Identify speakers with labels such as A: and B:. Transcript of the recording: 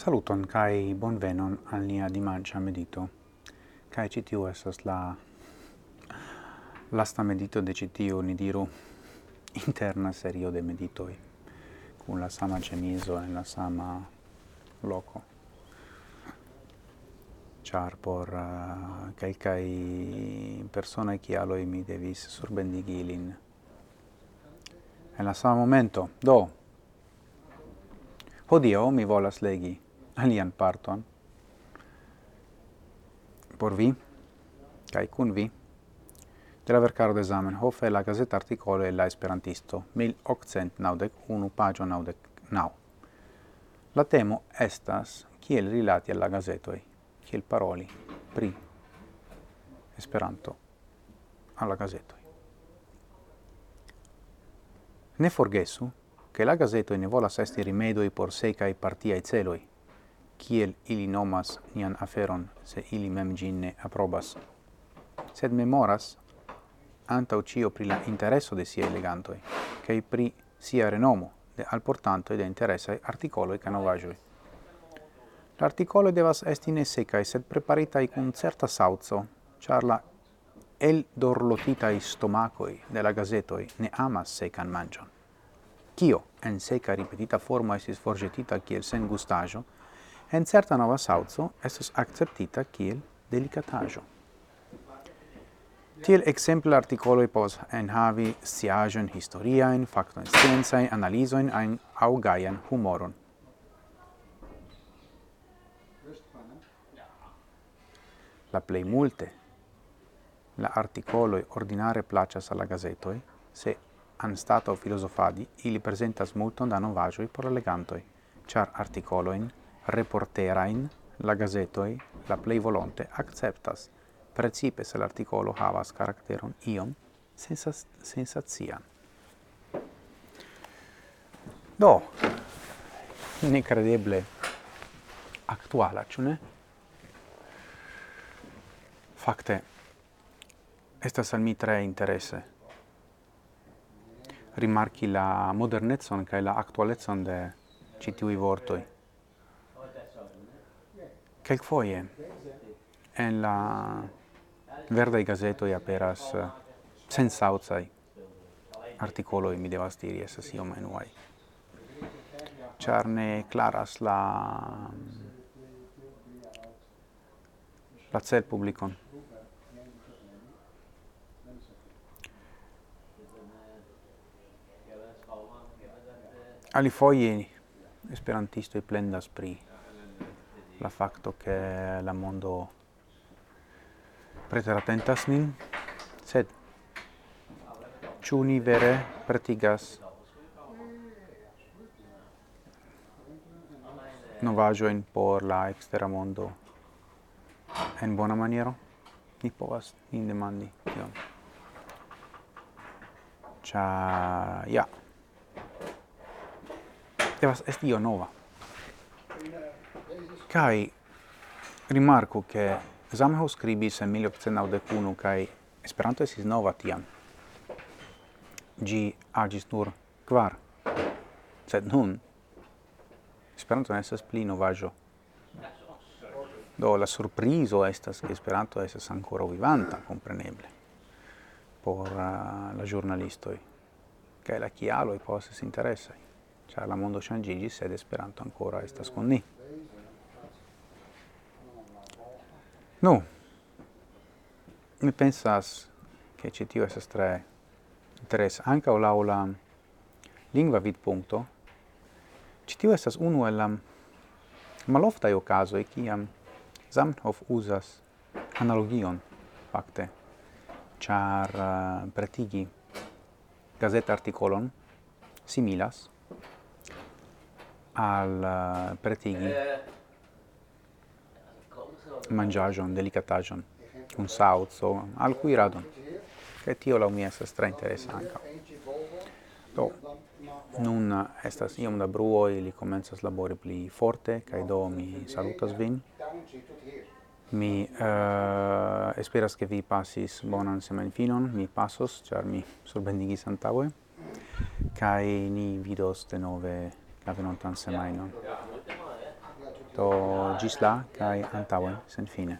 A: Saluton kai bonvenon al nia dimancia medito. Kai citiu esas la lasta medito de citiu ni diru interna serio de meditoi kun la sama cemiso en la sama loco. Char por eh, uh, kai persona ki kialoi mi devis surbendigi ilin en la sama momento. Do, Hodio mi volas legi alian parton por vi kai kun vi de la vercaro de Zamenhof e la gazeta articolo e la esperantisto 1891 pagio 99. La temo estas kiel rilati alla gazetoi, kiel paroli pri Esperanto alla gazetoi. Ne forgesu che la gazeto ne volas esti rimedoi por secai partiai celoi, kiel ili nomas nian aferon, se ili mem gin ne aprobas, sed memoras antau cio pri la intereso de sia elegantoi, cae pri sia renomo de alportantoi de articolo e canovajoi. L'articolo devas esti ne secae, sed preparitai cun certa sauzo, char la el dorlotitai stomacoi de la gazetoi ne amas secan mangion. Cio, en seca ripetita forma, esis forgetita kiel sen gustajo, en certa nova sauco estas acceptita kiel delicatajo. Tiel exemple articoloi pos en havi sciaĵojn historiaen, factoen sciencajn, analizojn ajn au gaian humoron. La plei multe la articoloi ordinare placas alla gazetoi, gazetoj, se stato filosofadi, ili presentas multon da novajoi por la char articoloin reporterain la gazetoi la plei volonte acceptas, precipe se l'articolo havas caracteron iom sensas sensazian. Do, incredible actuala, ĉu? Fakte, estas al mi tre interesse rimarchi la modernetson kaj la aktualecon de ĉi tiuj vortoj. Quelquefoje en la verde gazeto e aperas eh, sensaŭcaj articolo mi devas diri, estas iom enuaj. Ĉar charne claras la mm, la cel publicon Ali foie esperantisto e plendas pri la facto che la mondo preteratentas nin, sed ciu ni vere pretigas novajoin por la extera mondo en bona maniero? Ni povas, in demandi tion. Cia, ja, devas esti io nova. Kai rimarku che Zamenhof scribis en 1891 kai Esperanto estis nova tiam. Gi agis nur kvar. Sed nun Esperanto estas pli novaĵo. Do la surprizo estas che Esperanto estas ancora vivanta, compreneble, por uh, la giornalisto che la kialoj povas si interessa cioè la mondo changigi sed Esperanto ancora estas kun ni. Nu, mi pensas che ci tio esas tre interes anca laula lingua vid punto ci tio esas unu el malofta io caso e ciam Zamenhof usas analogion fakte char uh, eh, pretigi gazeta articolon similas al uh, pretigi mangiagion, delicatajon, un sauco, al cui radon. Che tio la mia sa stra interessante. Do, nun estas iom da bruoj, li comenzas labori pli forte, kai do mi salutas vin. Mi uh, esperas che vi passis bonan semen finon, mi pasos, char mi surbendigis antaŭe, kai ni vidos denove la venontan semajnon do gis la cae antauen, sen fine.